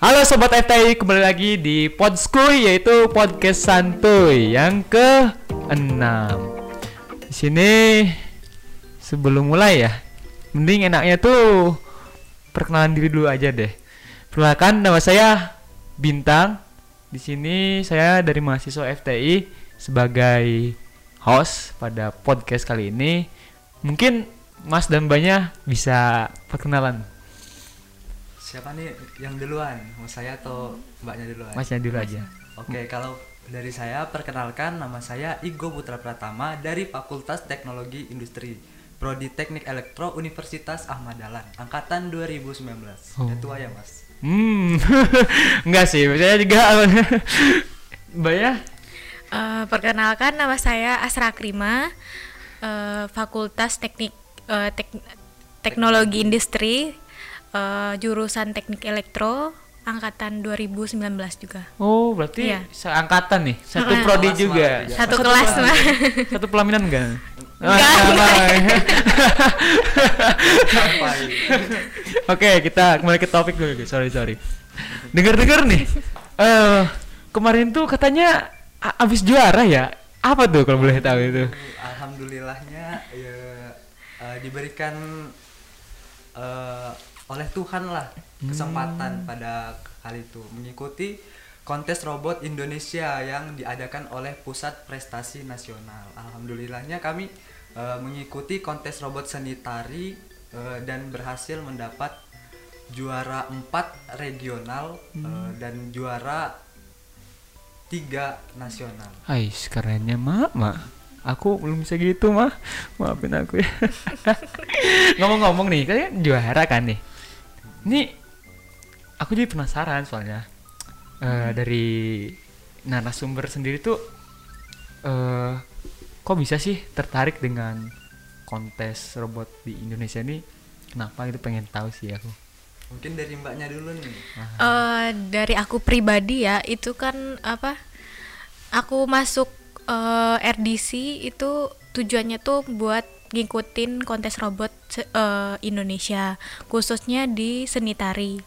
Halo Sobat FTI, kembali lagi di Podskuy yaitu podcast santuy yang ke 6 Di sini sebelum mulai ya, mending enaknya tuh perkenalan diri dulu aja deh. Perkenalkan nama saya Bintang. Di sini saya dari mahasiswa FTI sebagai host pada podcast kali ini. Mungkin Mas dan Mbaknya bisa perkenalan. Siapa nih yang duluan? Mau saya atau mbaknya duluan? Masnya dulu aja. Oke, kalau dari saya perkenalkan nama saya Igo Putra Pratama dari Fakultas Teknologi Industri Prodi Teknik Elektro Universitas Ahmad Dahlan angkatan 2019. Udah tua ya, Mas? Hmm, enggak sih, saya juga Mbaknya Eh, perkenalkan nama saya Asra Krima, eh, Fakultas Teknik eh, Tek- Teknologi Industri, eh, jurusan Teknik Elektro, angkatan 2019 juga. Oh, berarti Iya. seangkatan nih, satu Heeh. prodi juga. malah, Satu kelas mah. Satu pelaminan enggak? Enggak, Sampai. Oke, kita kembali ke topik dulu. guys. Sorry, sorry. Dengar-dengar nih. Eh, kemarin tuh katanya abis juara ya. Apa tuh kalau boleh tahu itu? Alhamdulillahnya ya eh, diberikan eh, oleh Tuhan lah kesempatan pada kali itu mengikuti kontes robot Indonesia yang diadakan oleh Pusat Prestasi Nasional. Alhamdulillahnya kami eh, mengikuti kontes robot seni tari eh, dan berhasil mendapat juara 4 regional eh, dan juara tiga nasional. Hai, kerennya mak, mak. Aku belum bisa gitu mah. Maafin aku ya. Ngomong-ngomong nih, kalian juara kan nih. Ini aku jadi penasaran soalnya. Eh dari narasumber sendiri tuh eh kok bisa sih tertarik dengan kontes robot di Indonesia ini? Kenapa itu pengen tahu sih aku. Mungkin dari mbaknya dulu nih. Eh, dari aku pribadi ya, itu kan apa? Aku masuk eh, RDC itu tujuannya tuh buat ngikutin kontes robot eh, Indonesia, khususnya di seni tari.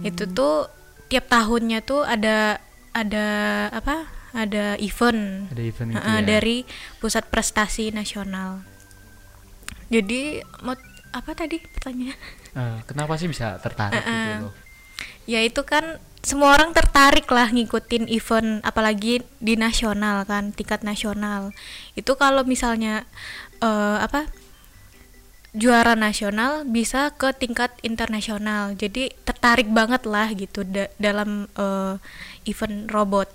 Itu tuh tiap tahunnya tuh ada ada apa? Ada event Ada event Heeh, ya. dari Pusat Prestasi Nasional. Jadi mau apa tadi pertanyaannya? Eh, kenapa sih bisa tertarik gitu loh? Ya itu kan semua orang tertarik lah ngikutin event apalagi di nasional kan tingkat nasional itu kalau misalnya eh, apa juara nasional bisa ke tingkat internasional jadi tertarik banget lah gitu da- dalam eh, event robot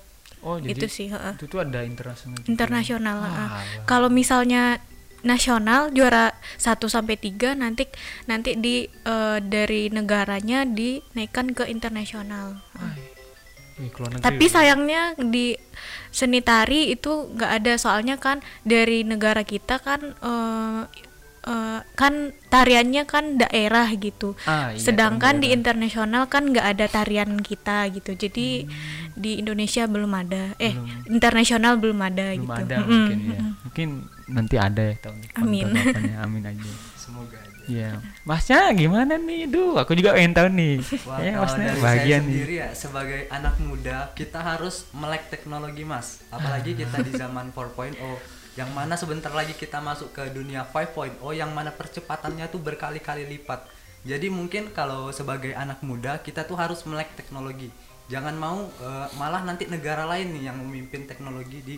Oh, jadi itu sih heeh. itu tuh ada internasional juga. internasional. Wah, wah. kalau misalnya nasional juara 1 sampai 3 nanti nanti di eh, dari negaranya dinaikkan ke internasional. Negeri tapi loh. sayangnya di seni tari itu nggak ada. Soalnya kan dari negara kita kan eh, eh, kan tariannya kan daerah gitu Ah, iya, sedangkan di internasional kan nggak ada tarian kita gitu jadi di Indonesia belum ada eh internasional belum ada belum gitu ada Mm-mm, mungkin ya. Mungkin nanti ada ya tahun depan Amin. Amin aja. Semoga aja. Iya. Masnya gimana nih? Duh, aku juga pengen tahu nih. Wah, ya, masnya bahagia nih. sendiri ya sebagai anak muda kita harus melek teknologi mas apalagi kita di zaman 4.0 yang mana sebentar lagi kita masuk ke dunia 5.0 yang mana percepatannya tuh berkali-kali lipat. Jadi mungkin kalau sebagai anak muda kita tuh harus melek teknologi. Jangan mau eh, malah nanti negara lain nih yang memimpin teknologi di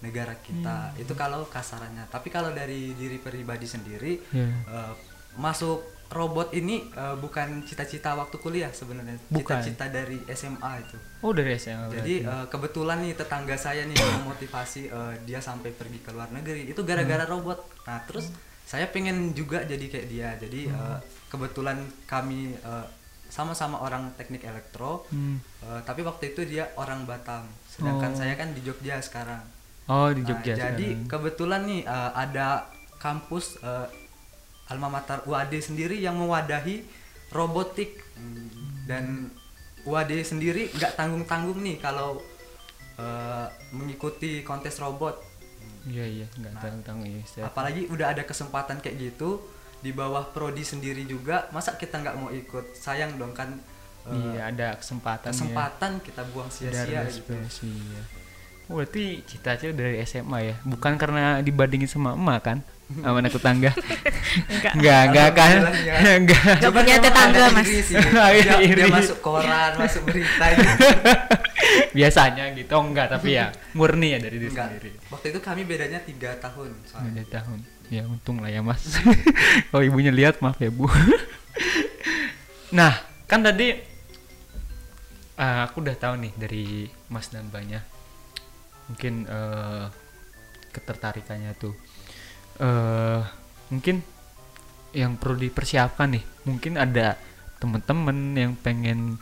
negara kita. Hmm. itu kalau kasarannya. Tapi kalau dari diri pribadi sendiri Iya. eh, masuk robot ini eh, bukan cita-cita waktu kuliah sebenarnya cita-cita dari SMA itu Oh, dari SMA. jadi berarti. eh, kebetulan nih tetangga saya nih memotivasi eh, dia sampai pergi ke luar negeri itu gara-gara Hmm. robot nah terus saya pengen juga jadi kayak dia jadi Hmm. eh, kebetulan kami eh, sama-sama orang teknik elektro Hmm. eh, tapi waktu itu dia orang Batam sedangkan Oh. saya kan di Jogja sekarang Oh, di Nah, Jogja. jadi sekarang. kebetulan nih eh, ada kampus eh, alma mater UAD sendiri yang mewadahi robotik dan UAD sendiri nggak tanggung tanggung nih kalau eh, mengikuti kontes robot Iya, iya, enggak Nah, tahu-tahu ya. Saya- apalagi udah ada kesempatan kayak gitu di bawah prodi sendiri juga masa kita nggak mau ikut sayang dong kan eh, iya ada kesempatan ya. kesempatan kita buang sia-sia gitu iya. Oh, berarti cita-cita dari SMA ya bukan karena dibandingin sama emak kan sama anak tetangga Enggak. enggak enggak kan? Alhamdulillah, enggak. Nggak Cuman punya tetangga, Mas. iri sih. Oh, dia, dia iri. masuk koran masuk berita gitu biasanya gitu. Oh, enggak tapi ya murni ya dari diri Enggak. sendiri. Waktu itu kami bedanya tiga tahun soalnya. Ada tahun. Ya untung lah ya mas. Kalau ibunya lihat maaf ya bu. Nah kan tadi eh, aku udah tahu nih dari mas dan mbaknya. Mungkin eh, ketertarikannya tuh eh mungkin yang perlu dipersiapkan nih mungkin ada temen-temen yang pengen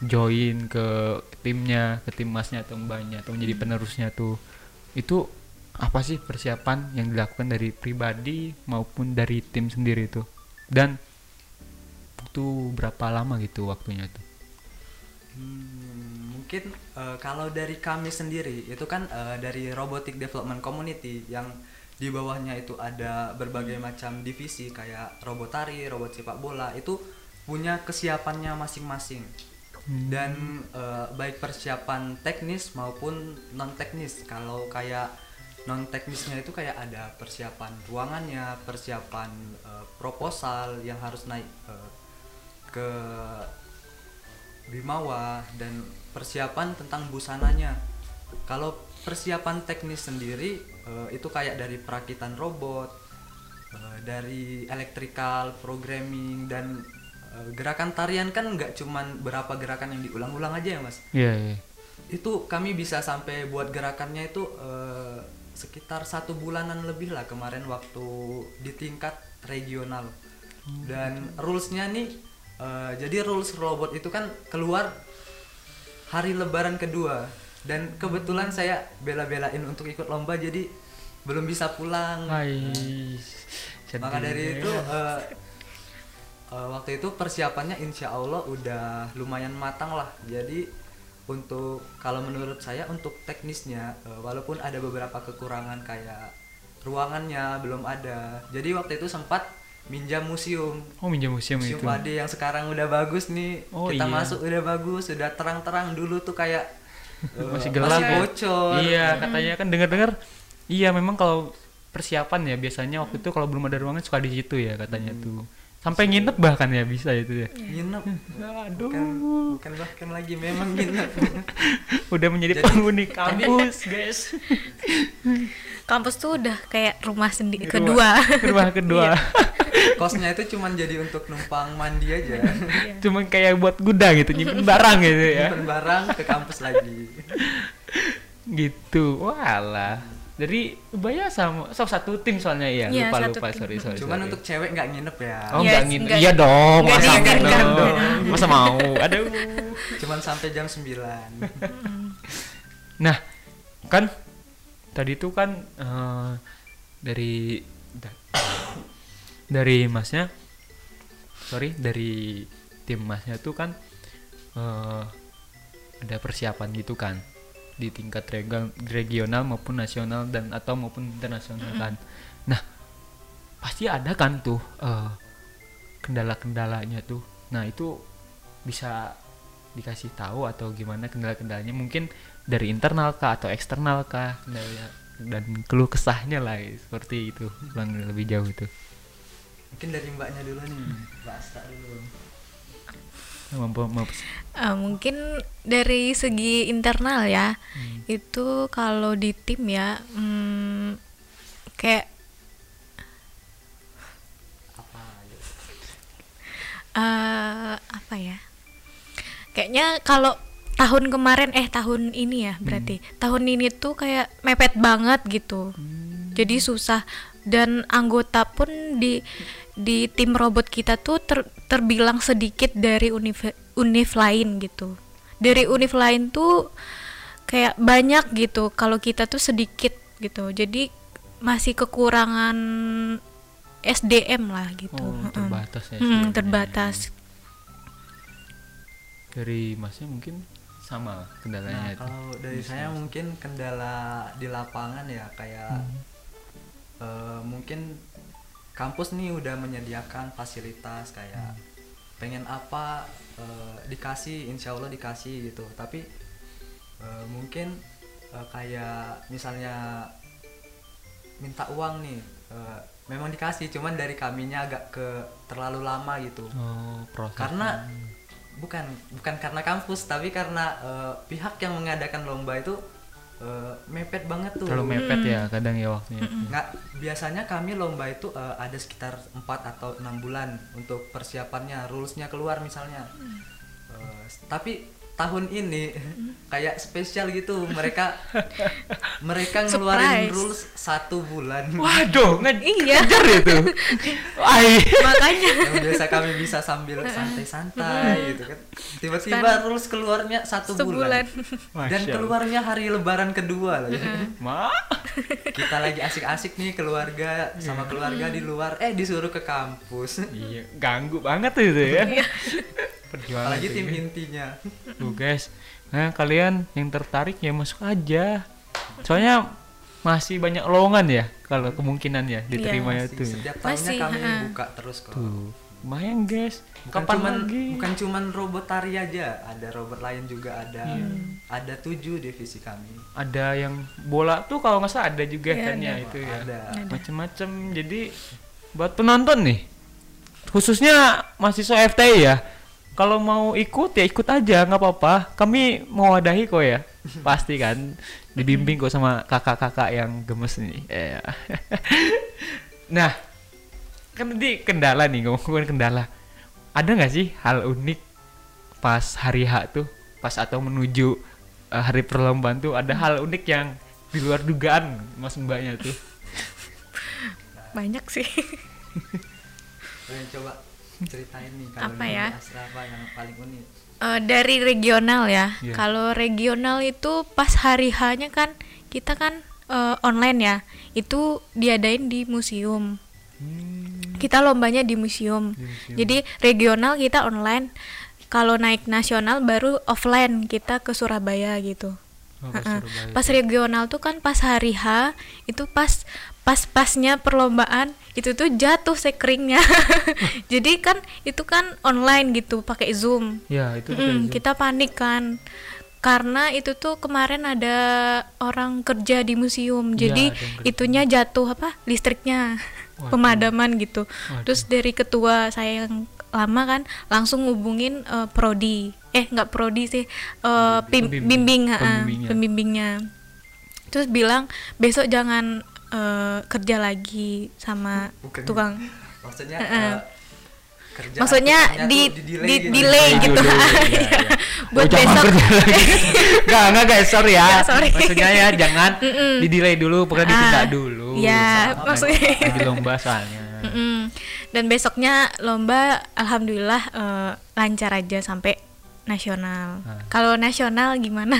join ke timnya ke tim masnya atau mbaknya atau menjadi penerusnya tuh. Itu apa sih persiapan yang dilakukan dari pribadi maupun dari tim sendiri tuh? Dan butuh berapa lama gitu waktunya tuh? Hmm, mungkin eh, kalau dari kami sendiri itu kan eh, dari Robotic Development Community yang di bawahnya itu ada berbagai macam divisi kayak robot tari, robot sepak bola itu punya kesiapannya masing-masing. Dan eh, baik persiapan teknis maupun non teknis kalau kayak non teknisnya itu kayak ada persiapan ruangannya persiapan eh, proposal yang harus naik eh, ke Bimawa dan persiapan tentang busananya. Kalau persiapan teknis sendiri eh, itu kayak dari perakitan robot, eh, dari electrical programming dan eh, gerakan tarian kan nggak cuman berapa gerakan yang diulang-ulang aja ya mas. iya iya Itu kami bisa sampai buat gerakannya itu sekitar satu bulanan lebih lah kemarin waktu di tingkat regional. Dan rulesnya nih jadi rules robot itu kan keluar hari lebaran kedua dan kebetulan saya bela-belain untuk ikut lomba jadi belum bisa pulang. Hai Maka dari itu eh, eh, waktu itu persiapannya insya Allah udah lumayan matang lah. Jadi untuk kalau menurut saya untuk teknisnya eh, walaupun ada beberapa kekurangan kayak ruangannya belum ada. Jadi waktu itu sempat minjam museum. oh minjam museum, Museum itu Pade yang sekarang udah bagus nih. Oh, Kita iya. masuk udah bagus, udah terang-terang dulu tuh kayak masih gelap masih ya? bocor. iya katanya kan dengar-dengar iya memang kalau persiapan ya biasanya waktu itu kalau belum ada ruangan suka di situ ya katanya Hmm. tuh sampai nginep bahkan ya bisa itu ya Nginep. aduh Bukan, bukan bahkan lagi memang nginep. udah menjadi Jadi- penghuni kampus guys Kampus tuh udah kayak rumah sendiri kedua. rumah kedua. Kosnya itu cuman jadi untuk numpang mandi aja. Cuman kayak buat gudang gitu nyimpen barang gitu ya. Nyimpen barang ke kampus lagi. Gitu. Walah. Dari Ubaya sama so, satu tim soalnya iya Iya, lupa satu lupa. tim. sorry sorry cuman sorry. untuk cewek nggak nginep ya? Oh Iya, enggak ngin enggak- iya dong enggak masa mau dong. masa mau? Aduh. Cuman sampai jam 9 Nah, kan tadi itu kan eh, dari da- dari masnya, sorry dari tim masnya tuh kan eh, ada persiapan gitu kan di tingkat rega- regional maupun nasional dan atau maupun internasional kan. Nah, pasti ada kan tuh eh, kendala-kendalanya tuh. Nah itu bisa dikasih tahu atau gimana kendala-kendalanya mungkin dari internal kah atau eksternal kah? Kendala dan keluh kesahnya lah seperti itu kurang lebih jauh itu. Mungkin dari mbaknya dulu nih mbak Asta dulu. Mampu mampu Eh, mungkin dari segi internal ya, Hmm. itu kalau di tim ya, hmm, kayak apa eh, apa ya? Kayaknya kalau tahun kemarin eh tahun ini ya berarti tahun ini tuh kayak mepet banget gitu. Jadi susah dan anggota pun di di tim robot kita tuh ter- terbilang sedikit dari univ univ lain gitu. Dari univ lain tuh kayak banyak gitu. Kalau kita tuh sedikit gitu. Jadi masih kekurangan SDM lah gitu. oh terbatas ya Mm, SDM-nya. terbatas. dari masnya mungkin sama nah kendalanya itu. kalau dari saya mungkin kendala di lapangan ya kayak eh, mungkin kampus nih udah menyediakan fasilitas kayak pengen apa eh, dikasih insya Allah dikasih gitu. Tapi eh, mungkin eh, kayak misalnya minta uang nih eh, memang dikasih cuman dari kaminya agak ke terlalu lama gitu. Oh karena bukan bukan karena kampus tapi karena eh, pihak yang mengadakan lomba itu eh, mepet banget tuh. Terlalu mepet ya kadang ya waktunya. Nggak biasanya kami lomba itu eh, ada sekitar 4 atau enam bulan untuk persiapannya rulesnya keluar misalnya. Eh, tapi tahun ini kayak spesial gitu. Mereka mereka ngeluarin Surprise. rules satu bulan. Waduh nge- Iya. ngejar itu. Ay. makanya. Yang biasa kami bisa sambil santai-santai gitu kan. Tiba-tiba rules keluarnya satu sebulan bulan. dan Masya keluarnya hari lebaran kedua lagi Ma? Kita lagi asik-asik nih keluarga sama keluarga di luar. Eh disuruh ke kampus. Iya ganggu banget tuh itu ya perjuangan apalagi tuh tim ya. intinya Tuh guys, nah kalian yang tertarik ya masuk aja. Soalnya masih banyak lowongan ya kalau kemungkinan ya diterimanya Masih tuh. setiap tahunnya Masih, kami ha. buka terus kok Tuh, lumayan guys. bukan Kapan cuman lagi? bukan cuman robot tari aja ada robot lain juga ada Iya. ada tujuh divisi kami Ada yang bola tuh kalau nggak salah ada juga Iya, kan ya itu ya. ada Macem-macem. Jadi buat penonton nih, khususnya mahasiswa FTI ya. Kalau mau ikut ya ikut aja nggak apa-apa. Kami mewadahi kok ya. Pasti kan dibimbing kok sama kakak-kakak yang gemes nih. Iya. nah, kan tadi kendala nih ngomongin kendala. Ada nggak sih hal unik pas hari H tuh, pas atau menuju eh, hari perlombaan tuh ada hal unik yang di luar dugaan mas mbaknya tuh. banyak sih coba ceritain nih kalau Apa di ya? Asra apa yang paling unik Eh, dari regional ya Iya. kalau regional itu pas hari H-nya kan kita kan eh, online ya itu diadain di museum kita lombanya di museum. Di museum. jadi regional kita online kalau naik nasional baru offline kita ke Surabaya gitu Oh, ke Ha-ha. Surabaya. Pas regional tuh kan pas hari H itu pas pas pasnya perlombaan itu tuh jatuh sekringnya. Jadi kan itu kan online gitu pakai Zoom. Ya itu Mm, Zoom. kita panik kan karena itu tuh kemarin ada orang kerja di museum Iya, jadi itunya jatuh apa listriknya Waduh. pemadaman gitu Waduh. terus dari ketua saya yang lama kan langsung ngubungin eh, prodi eh nggak prodi sih eh, pim- bimbing Pembimbingnya. pembimbingnya terus bilang besok jangan eh, kerja lagi sama Bukan. tukang maksudnya Heeh. eh, kerjaan maksudnya di tuh di-delay di gitu. delay Delay gitu Iya. iya. buat Oh, besok kerja. Enggak, enggak guys, sorry ya. Nggak, sorry. Maksudnya ya jangan di delay dulu, pokoknya Ah, ditunda dulu. iya, Sama maksudnya- lagi- lagi lomba soalnya. Mm-mm. dan besoknya lomba alhamdulillah eh, lancar aja sampai nasional Ah. kalau nasional gimana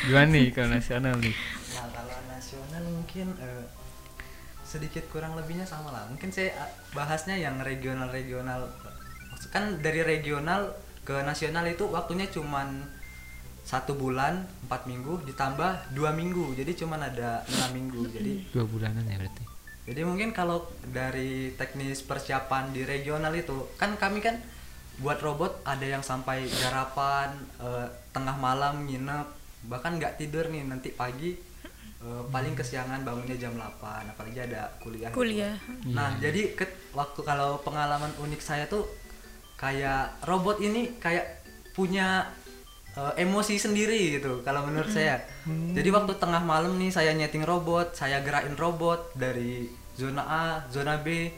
Gimana nih kalau nasional nih? Mungkin eh, sedikit kurang lebihnya sama lah. Mungkin saya eh, bahasnya yang regional-regional. Maksud- Kan dari regional ke nasional itu waktunya cuman satu bulan empat minggu ditambah dua minggu jadi cuman ada enam minggu jadi Dua bulanan ya berarti. jadi mungkin kalau dari teknis persiapan di regional itu kan kami kan buat robot ada yang sampai garapan eh, tengah malam nginep bahkan nggak tidur nih nanti pagi eh, paling kesiangan bangunnya jam 8 apalagi ada kuliah gitu. Kuliah. nah Iya. jadi ke- waktu kalau pengalaman unik saya tuh kayak robot ini kayak punya eh, emosi sendiri gitu kalau menurut saya jadi waktu tengah malam nih saya nyeting robot saya gerakin robot dari zona A zona B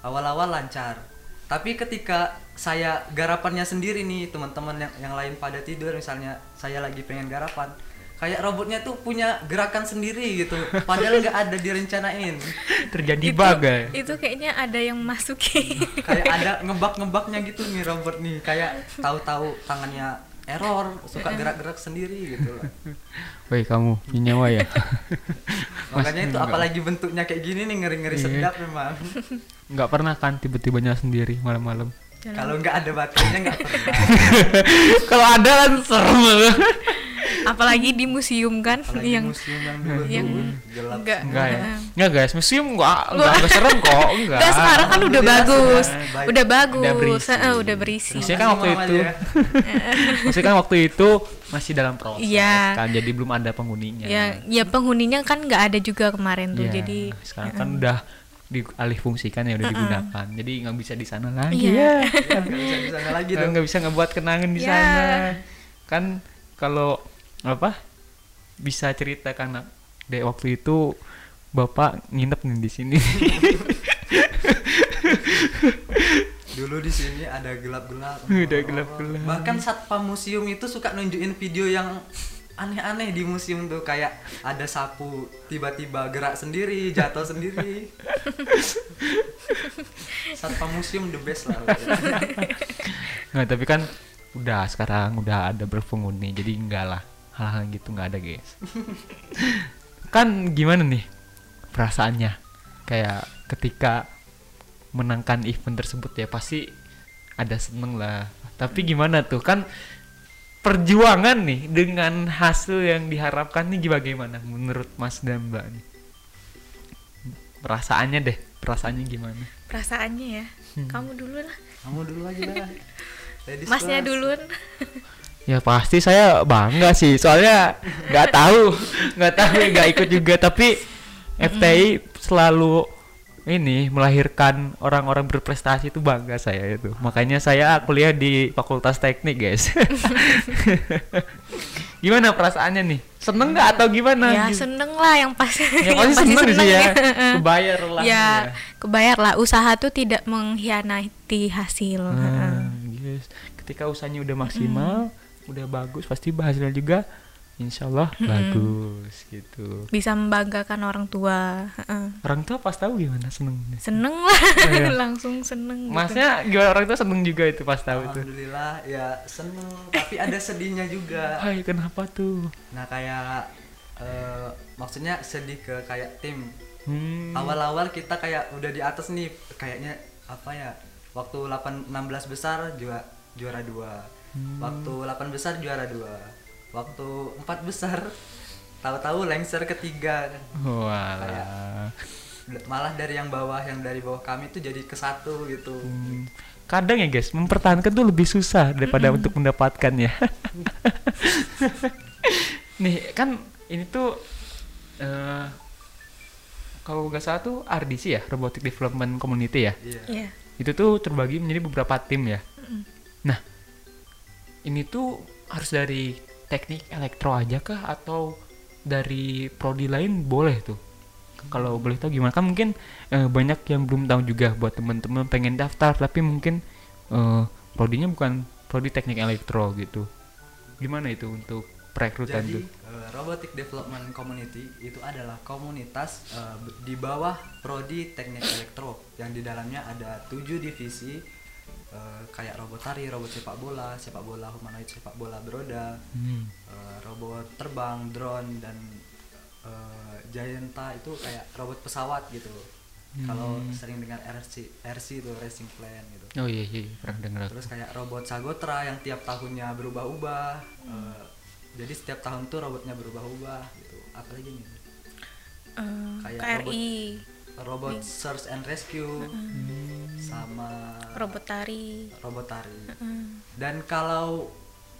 awal-awal lancar tapi ketika saya garapannya sendiri nih teman-teman yang yang lain pada tidur misalnya saya lagi pengen garapan kayak robotnya tuh punya gerakan sendiri gitu padahal nggak ada direncanain Terjadi itu, bug ya. itu kayaknya ada yang masuki kayak ada ngebak-ngebaknya gitu nih robot nih kayak tahu-tahu tangannya error suka gerak-gerak sendiri gitu loh. Woi kamu nyawa ya? makanya itu enggak. apalagi bentuknya kayak gini nih ngeri-ngeri Iya. sedap memang Nggak pernah kan tiba-tiba nyala sendiri malam-malam. kalau nggak ada baterainya nggak pernah Kalau ada kan serem banget. Apalagi di museum kan apalagi yang museum yang yang enggak Enggak ya? Enggak guys, museum enggak enggak, enggak serem kok, enggak. Enggak, sekarang kan udah bagus baik. udah bagus Udah berisi. Heeh, udah berisi Maksudnya kan waktu itu Muhammad, Maksudnya kan waktu itu masih dalam proses Iya. kan, jadi belum ada penghuninya. ya ya penghuninya kan nggak ada juga kemarin tuh Iya, jadi sekarang kan udah dialih fungsikan ya udah digunakan. Jadi nggak bisa di sana lagi Iya. ya. ya. Nggak bisa di sana lagi dong nggak bisa ngebuat kenangan di Ya. sana. Kan kalau apa? Bisa cerita karena dek waktu itu bapak nginep nih di sini. dulu di sini ada gelap-gelap. Udah gelap-gelap. bahkan satpam museum itu suka nunjukin video yang aneh-aneh di museum tuh kayak ada sapu tiba-tiba gerak sendiri jatuh sendiri. Satpam museum the best lah. Nggak, tapi kan udah sekarang udah ada berpenghuni jadi enggak lah hal-hal gitu nggak ada guys. Kan gimana nih perasaannya? Kayak ketika menangkan event tersebut ya pasti ada seneng lah. Tapi gimana tuh? Kan perjuangan nih dengan hasil yang diharapkan nih bagaimana menurut Mas dan Mbak nih? Perasaannya deh perasaannya gimana? Perasaannya ya? Hmm. kamu dulu lah kamu dulu aja lah Ladies masnya duluan Ya pasti saya bangga sih, soalnya nggak tahu, nggak tahu, nggak ikut juga. Tapi FTI selalu ini melahirkan orang-orang berprestasi itu bangga saya itu. Makanya saya kuliah di Fakultas Teknik guys. gimana perasaannya nih? Seneng nggak atau gimana? ya Gitu. seneng lah yang pasti Ya yang pasti seneng sih ya, Heeh. kebayar lah. ya kebayar lah usaha tuh tidak mengkhianati hasil Heeh. Nah, yes. Ketika usahanya udah maksimal, udah bagus, pasti hasilnya juga Insya Allah bagus gitu. bisa membanggakan orang tua Heeh. Orang tua pas tahu gimana seneng seneng lah iya. langsung seneng gitu. Masnya gimana orang tua seneng juga itu pas tahu itu. alhamdulillah ya seneng tapi ada sedihnya juga Hai kenapa tuh? nah kayak eh, maksudnya sedih ke kayak tim Hmm. awal-awal kita kayak udah di atas nih kayaknya apa ya waktu 8 16 besar juara juara dua Hmm. waktu 8 besar juara dua waktu empat besar tahu-tahu lengser ketiga Walah. malah dari yang bawah yang dari bawah kami tuh jadi ke satu gitu Hmm. Kadang ya guys, mempertahankan tuh lebih susah daripada untuk mendapatkannya. Nih kan ini tuh eh kalau nggak salah tuh RDC ya, Robotic Development Community ya. iya Iya. itu tuh terbagi menjadi beberapa tim ya. Nah, ini tuh harus dari teknik elektro aja kah atau dari prodi lain boleh tuh? Kalau boleh tahu gimana kan mungkin eh, banyak yang belum tahu juga buat teman-teman pengen daftar tapi mungkin eh, prodinya bukan prodi teknik elektro gitu. Gimana itu untuk perekrutan Jadi tuh? eh, Robotic Development Community itu adalah komunitas di bawah prodi teknik elektro yang di dalamnya ada tujuh divisi eh, kayak robot tari, robot sepak bola, sepak bola humanoid, sepak bola beroda, Hmm. eh, robot terbang, drone dan eh, Gianta itu kayak robot pesawat gitu. Kalau Hmm. sering dengar RC, RC itu racing plane gitu. Oh iya iya pernah dengar. Terus kayak robot Sagotra yang tiap tahunnya berubah-ubah. eh, jadi setiap tahun tuh robotnya berubah-ubah gitu. Apalagi nih? Eh, Kayak KRI Robot Search and Rescue sama robot tari robot tari. Heeh. Dan kalau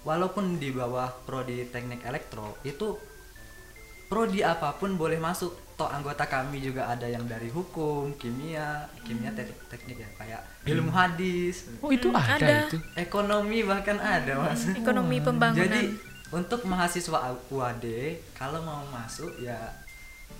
walaupun di bawah prodi teknik elektro itu prodi apa pun boleh masuk. Toh anggota kami juga ada yang dari hukum, kimia, kimia teknik, teknik ya kayak ilmu hadis, Oh itu Hmm, ada, ada. itu. ekonomi bahkan ada mas. ekonomi pembangunan Jadi untuk mahasiswa UAD kalau mau masuk ya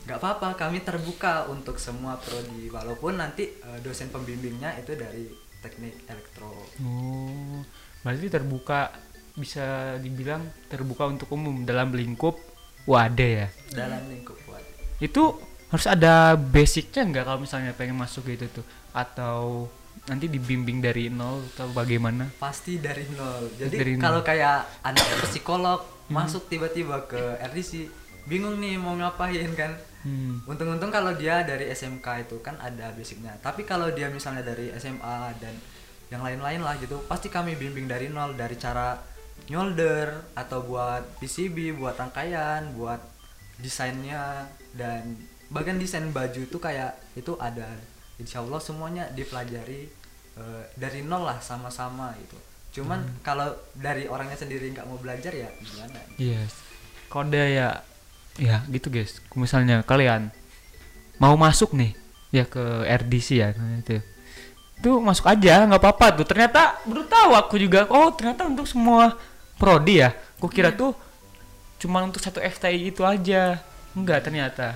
nggak apa-apa kami terbuka untuk semua prodi walaupun nanti eh, dosen pembimbingnya itu dari teknik elektro. Oh, berarti terbuka bisa dibilang terbuka untuk umum dalam lingkup wadah ya. dalam lingkup UAD. Itu harus ada basicnya nggak kalau misalnya pengen masuk gitu tuh atau nanti dibimbing dari nol atau bagaimana? Pasti dari nol. Jadi Dari nol. kalau kayak anak psikolog masuk tiba-tiba ke RDC bingung nih mau ngapain kan. Hmm. Untung-untung kalau dia dari SMK itu kan ada basicnya. Tapi kalau dia misalnya dari SMA dan yang lain-lain lah gitu, pasti kami bimbing dari nol dari cara nyolder atau buat PCB buat rangkaian buat desainnya dan bagian desain baju itu kayak itu ada insya Allah semuanya dipelajari eh, dari nol lah sama-sama gitu cuman kalau dari orangnya sendiri nggak mau belajar ya gimana Yes. Kode ya ya gitu guys. Misalnya kalian mau masuk nih ya ke RDC ya itu. Itu masuk aja nggak apa-apa tuh. Ternyata baru tahu aku juga. Oh, ternyata untuk semua prodi ya. Aku kira tuh cuma untuk satu FTI itu aja. Enggak ternyata.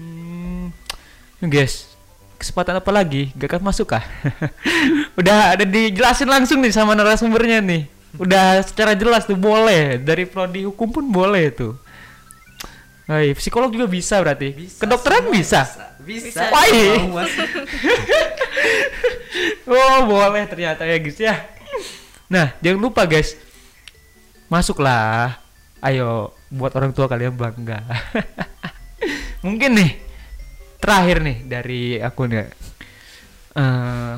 Hmm. Guys, kesempatan apa lagi? Gak akan masuk kah? Udah ada dijelasin langsung nih sama narasumbernya nih. Udah secara jelas tuh boleh dari prodi hukum pun boleh tuh. Hai, psikolog juga bisa berarti. Bisa, Kedokteran bisa. bisa Bisa. Wah, iya. Mau masuk. Oh, boleh ternyata ya guys ya. Nah, jangan lupa guys. Masuklah. Ayo buat orang tua kalian bangga. Mungkin nih terakhir nih dari aku nih. eh,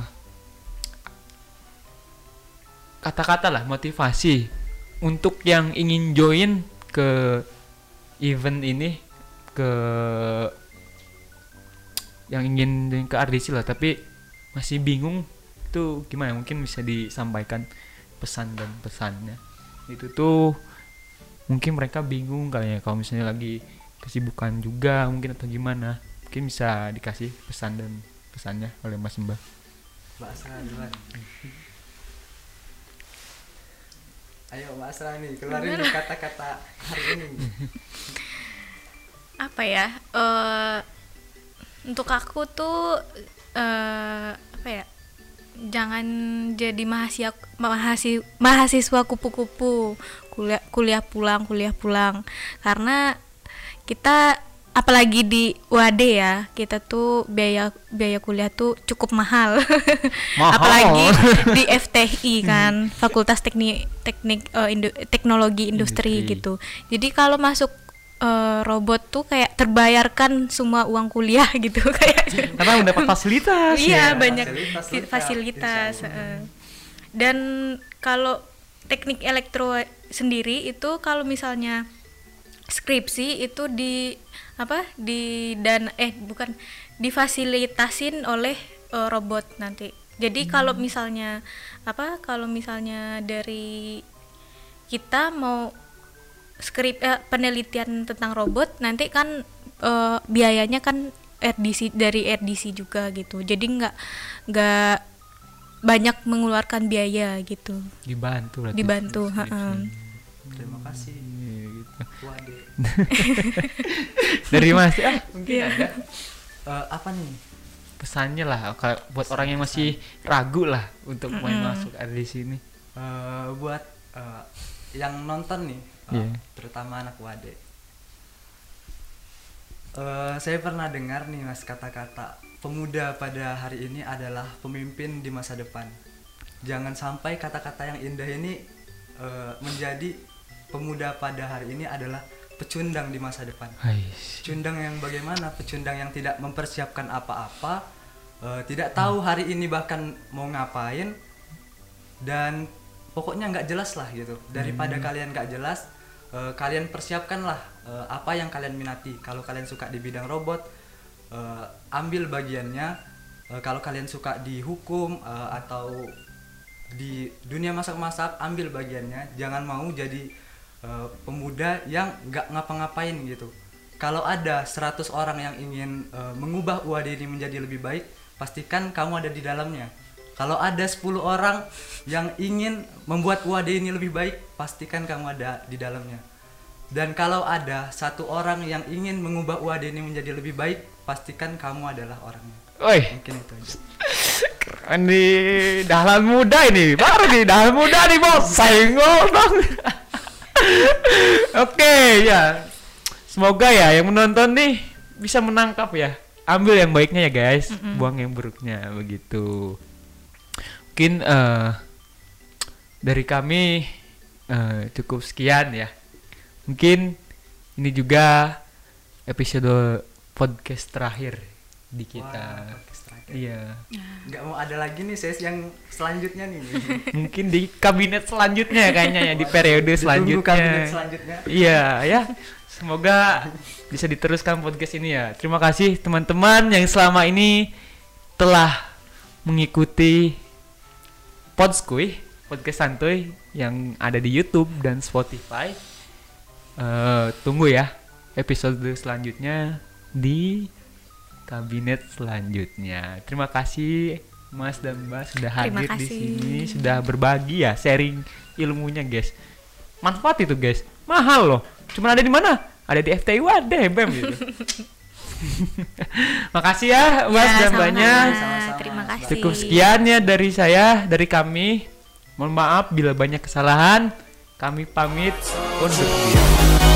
kata-kata lah motivasi untuk yang ingin join ke event ini ke yang ingin ke RDC lah tapi masih bingung itu gimana. Mungkin bisa disampaikan pesan dan pesannya. Itu tuh mungkin mereka bingung kayaknya kalau misalnya lagi kesibukan juga mungkin atau gimana. Mungkin bisa dikasih pesan dan pesannya oleh Mas Mbak. Ayo Mbak Asra nih keluarin kata-kata hari ini. apa ya eh untuk aku tuh eh apa ya jangan jadi mahasiswa mahasiswa, mahasiswa kupu-kupu. Kuliah kuliah pulang kuliah pulang. Karena kita apalagi di UAD ya kita tuh biaya biaya kuliah tuh cukup mahal, Mahal. apalagi di FTI kan Fakultas Teknik Teknik eh, Indo- Teknologi Industri, Industri. gitu jadi kalau masuk eh, robot tuh kayak terbayarkan semua uang kuliah gitu kayak karena udah dapat fasilitas iya ya, banyak fasilitas fasilitas eh. dan kalau teknik elektro sendiri itu kalau misalnya skripsi itu di apa di dan eh bukan difasilitasin oleh eh, robot nanti jadi kalau misalnya apa kalau misalnya dari kita mau skrip eh, penelitian tentang robot nanti kan eh, biayanya kan RDC dari RDC juga gitu jadi nggak nggak banyak mengeluarkan biaya gitu dibantu berarti dibantu. Terima kasih. Iya, gitu. dari Mas ah mungkin Iya. ada Eh, apa nih? pesannya lah kalau buat orang yang masih ragu lah untuk main masuk ada di sini Eh, buat eh, yang nonton nih, eh, Iya. terutama anak Wade. Eh, saya pernah dengar nih mas kata-kata pemuda pada hari ini adalah pemimpin di masa depan. Jangan sampai kata-kata yang indah ini eh, menjadi pemuda pada hari ini adalah pecundang di masa depan. Hai. Pecundang yang bagaimana? Pecundang yang tidak mempersiapkan apa-apa, eh, tidak tahu hari ini bahkan mau ngapain, dan pokoknya nggak jelas lah gitu. Daripada kalian nggak jelas, eh, kalian persiapkanlah eh, apa yang kalian minati. Kalau kalian suka di bidang robot, eh, ambil bagiannya. Eh, kalau kalian suka di hukum eh, atau di dunia masak-masak, ambil bagiannya. Jangan mau jadi eh, pemuda yang nggak ngapa-ngapain gitu. Kalau ada 100 orang yang ingin eh, mengubah UAD ini menjadi lebih baik, pastikan kamu ada di dalamnya. Kalau ada 10 orang yang ingin membuat UAD ini lebih baik, pastikan kamu ada di dalamnya. Dan kalau ada satu orang yang ingin mengubah UAD ini menjadi lebih baik, pastikan kamu adalah orangnya. Oi, Mungkin itu aja. keren nih dahlan muda ini baru nih dahlan muda nih bos senggol dong oke ya. Semoga ya yang menonton nih bisa menangkap ya. Ambil yang baiknya ya guys. Buang yang buruknya begitu. Mungkin eh, dari kami eh, cukup sekian ya. Mungkin ini juga episode podcast terakhir di kita. Terakhir. Iya. nggak mau ada lagi nih sesi yang selanjutnya nih Mungkin di kabinet selanjutnya ya kayaknya ya di periode selanjutnya. kabinet selanjutnya Iya ya. Semoga bisa diteruskan podcast ini ya. Terima kasih teman-teman yang selama ini telah mengikuti Podskuy, podcast santuy yang ada di YouTube dan Spotify. Eh, tunggu ya episode selanjutnya di kabinet selanjutnya. Terima kasih Mas dan Mbak sudah hadir di sini, sudah berbagi ya, sharing ilmunya, guys. Manfaat itu, guys. Mahal loh. Cuman ada di mana? Ada di FTI Wadah, BEM gitu. Makasih ya, Mas Ya, dan. Mbaknya. Terima kasih. Cukup sekian ya dari saya, dari kami. Mohon maaf bila banyak kesalahan. Kami pamit undur diri.